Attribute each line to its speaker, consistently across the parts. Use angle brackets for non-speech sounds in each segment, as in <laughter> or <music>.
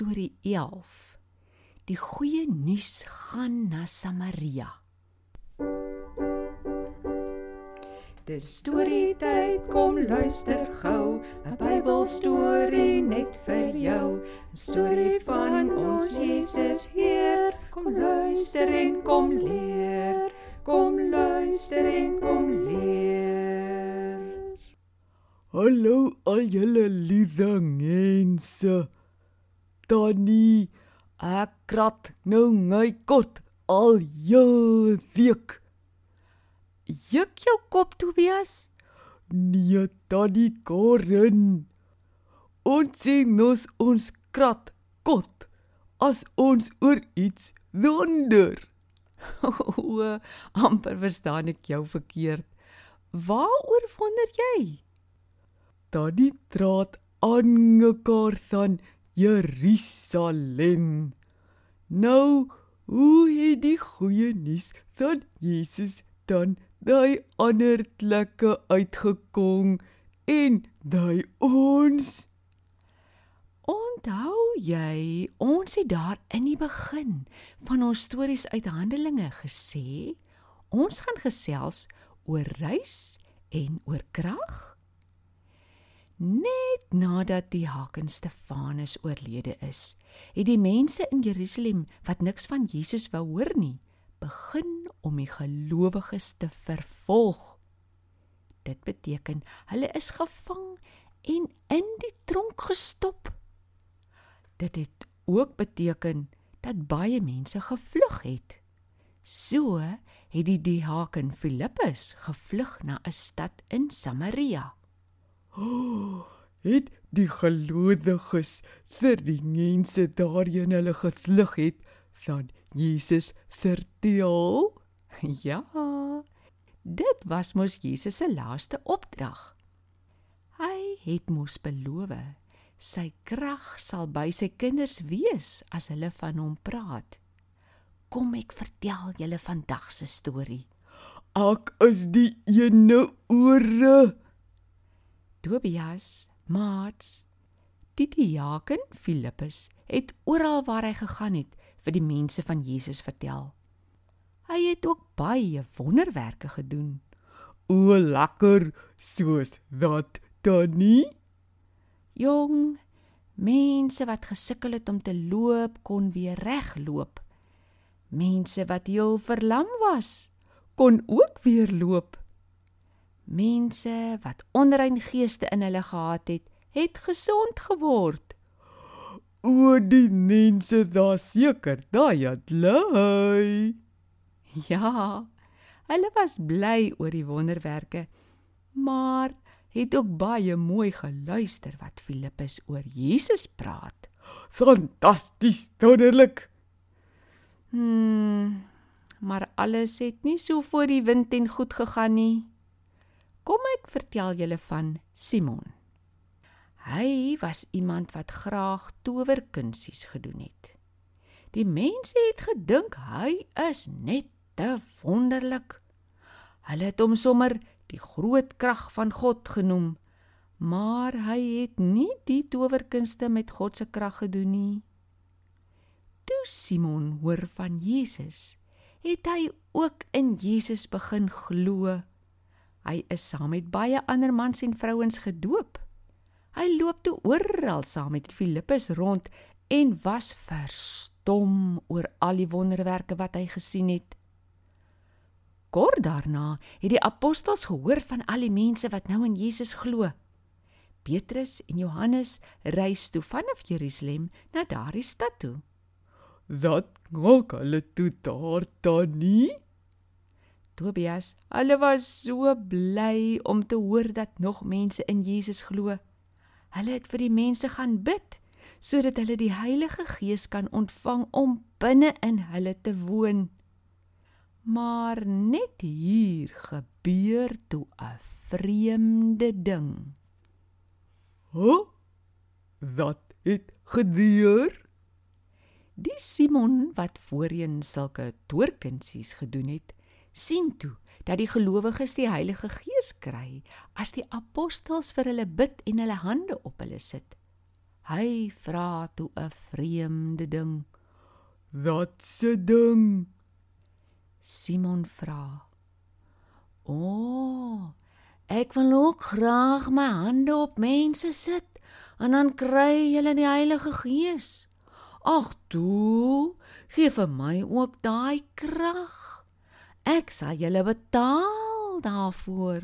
Speaker 1: Storie 11. Die goeie nuus gaan na Samaria.
Speaker 2: Dis storietyd, kom luister gou, 'n Bybelstorie net vir jou. 'n Storie van ons Jesus Heer. Kom luister en kom leer. Kom luister en kom leer.
Speaker 3: Hallo al julle liewe mense. Tannie, ek krat nou my kot al week.
Speaker 1: Juk jou kop Tobias.
Speaker 3: Nee, tannie Corin. Ons sien ons ons krat kot as ons oor iets wonder. <laughs>
Speaker 1: O, amper verstaan ek jou verkeerd. Waaroor wonder jy?
Speaker 3: Tannie draat aangekaar van Jerusalem. Nou, hoe het die goeie nuus van Jesus dan daai ander plekke uitgekom en daai ons
Speaker 1: Onthou jy, ons het daar in die begin van ons stories uit Handelinge gesê, ons gaan gesels oor reis en oor krag? Net nadat die Haken Stefanus oorlede is, het die mense in Jerusalem wat niks van Jesus wou hoor nie, begin om die gelowiges te vervolg. Dit beteken hulle is gevang en in die tronk gestop. Dit het ook beteken dat baie mense gevlug het. So het die diaken Filippus gevlug na 'n stad in Samaria.
Speaker 3: Oh, <gasps> het die gelowiges vir die mense daarheen hulle gevlug het van Jesus vertel. <laughs>
Speaker 1: Ja. Dit was mos Jesus se laaste opdrag. Hy het mos beloof sy krag sal by sy kinders wees as hulle van hom praat. Kom ek vertel julle vandag se storie.
Speaker 3: Ek is die ene ore.
Speaker 1: Tobias, Maats, die diaken Filippus het oral waar hy gegaan het vir die mense van Jesus vertel. Hy het ook baie wonderwerke gedoen.
Speaker 3: O lekker soos dat tannie.
Speaker 1: Jong, mense wat gesukkel het om te loop kon weer regloop. Mense wat heel verlam was, kon ook weer loop. Mense wat onrein geeste in hulle gehad het, het gesond geword.
Speaker 3: O die mense daar seker daai het lui.
Speaker 1: Ja, hulle was bly oor die wonderwerke, maar het ook baie mooi geluister wat Filippus oor Jesus praat.
Speaker 3: Fantasties wonderlik.
Speaker 1: Hmm, maar alles het nie so voor die wind en goed gegaan nie. Kom ek vertel julle van Simon. Hy was iemand wat graag towerkunsies gedoen het. Die mense het gedink hy is net te wonderlik. Hulle het hom sommer die groot krag van God genoem, maar hy het nie die towerkunste met God se krag gedoen nie. Toe Simon hoor van Jesus, het hy ook in Jesus begin glo. Hy is saam met baie ander mans en vrouens gedoop. Hy loop toe oral saam met Filippus rond en was verstom oor al die wonderwerke wat hy gesien het. Kort daarna het die apostels gehoor van al die mense wat nou in Jesus glo. Petrus en Johannes reis toe vanaf Jerusalem na daardie stad toe.
Speaker 3: Dat maak hulle toe daar tannie?
Speaker 1: Tobias, hulle was so bly om te hoor dat nog mense in Jesus glo. Hulle het vir die mense gaan bid sodat hulle die Heilige Gees kan ontvang om binne in hulle te woon. Maar net hier gebeur toe 'n vreemde ding.
Speaker 3: Huh? Wat het gebeur?
Speaker 1: Die Simon wat voorheen sulke toorkunsies gedoen het, sien toe dat die gelowiges die Heilige Gees kry as die apostels vir hulle bid en hulle hande op hulle sit. Hy vra toe 'n vreemde ding.
Speaker 3: Wat se ding?
Speaker 1: Simon vra: "O, oh, ek wil ook graag my hande op mense sit en dan kry hulle die Heilige Gees. Ag toe, gee vir my ook daai krag. Ek sal julle betaal daarvoor."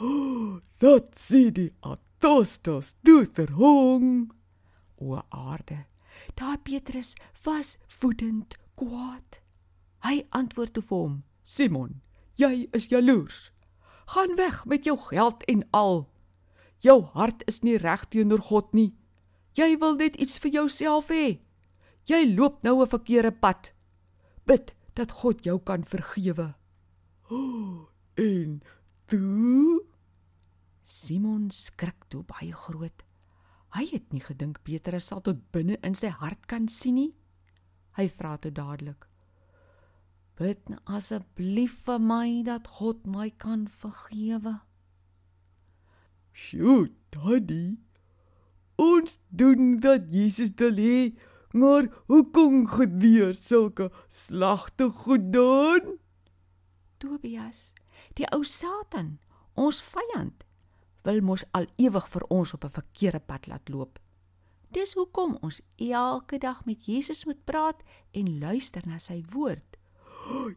Speaker 1: <gasps>
Speaker 3: Dat sê die atostos doter hong.
Speaker 1: O aarde, daai Petrus was woedend kwaad. Hy antwoord toe vir hom:
Speaker 3: Simon, jy is jaloers. Gaan weg met jou geld en al. Jou hart is nie reg teenoor God nie. Jy wil net iets vir jouself hê. Jy loop nou 'n verkeerde pad. Bid dat God jou kan vergewe. Oh, <gasps> en toe
Speaker 1: Simon skrik toe baie groot. Hy het nie gedink Petrus sal tot binne in sy hart kan sien nie. Hy vra toe dadelik: "Bid asseblief vir my dat God my kan vergewe."
Speaker 3: "Sjoe, daddy. Ons doen dat Jesus wil hê, maar hoekom gebeur sulke slegte goed dan?"
Speaker 1: Tobias, die ou Satan, ons vyand, wil mos al ewig vir ons op 'n verkeerde pad laat loop. Dis hoekom ons elke dag met Jesus moet praat en luister na sy woord.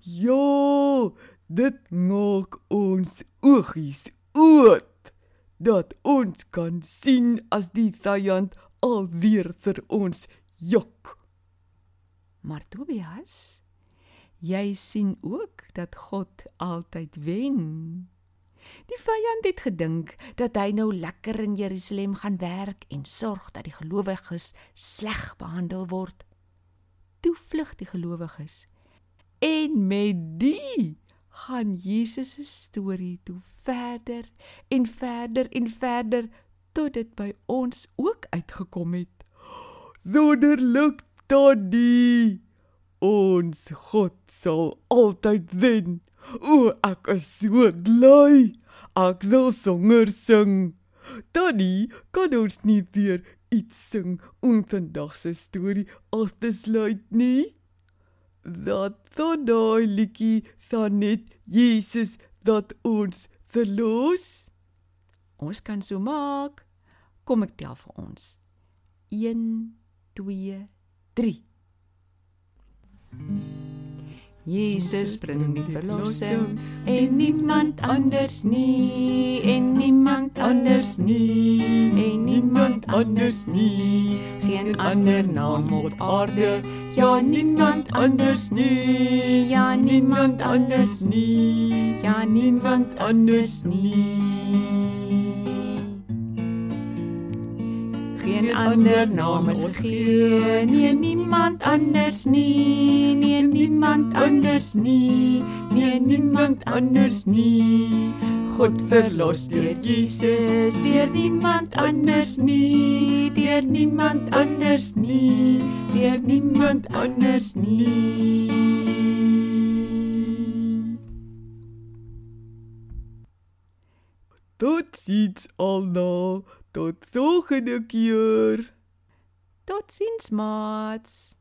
Speaker 3: Ja, dit maak ons oogies oop dat ons kan sien as die vyand alweer vir ons jok.
Speaker 1: Maar Tobias, jy sien ook dat God altyd wen. Die vyand het gedink dat hy nou lekker in Jerusalem gaan werk en sorg dat die gelowiges sleg behandel word. Toe vlug die gelowiges. En met die gaan Jesus se storie toe verder en verder en verder tot dit by ons ook uitgekom het.
Speaker 3: Wonderlik, Daddy. Ons God sal altyd wen. O, ek is so bly. Ek wil songer sing. Daddy, kan ons nie weer iets sing om vandag se storie af te sluit nie? Dat daai liedjie van net Jesus dat ons verlos.
Speaker 1: Ons kan so maak. Kom ek tel vir ons. 1 2 3 Jesus bring die verlossing en niemand anders nie en niemand anders nie en niemand anders nie. Geen ander naam op aarde ja niemand anders nie ja niemand anders nie ja niemand anders nie geen ander naam is gegee. nie niemand anders nie. Nie niemand anders nie. Nie niemand anders nie. God verlos deur Jesus deur niemand anders nie. Deur niemand anders nie. Deur niemand anders nie.
Speaker 3: Tot sins almal. Tot volgende keer.
Speaker 1: Totsiens maats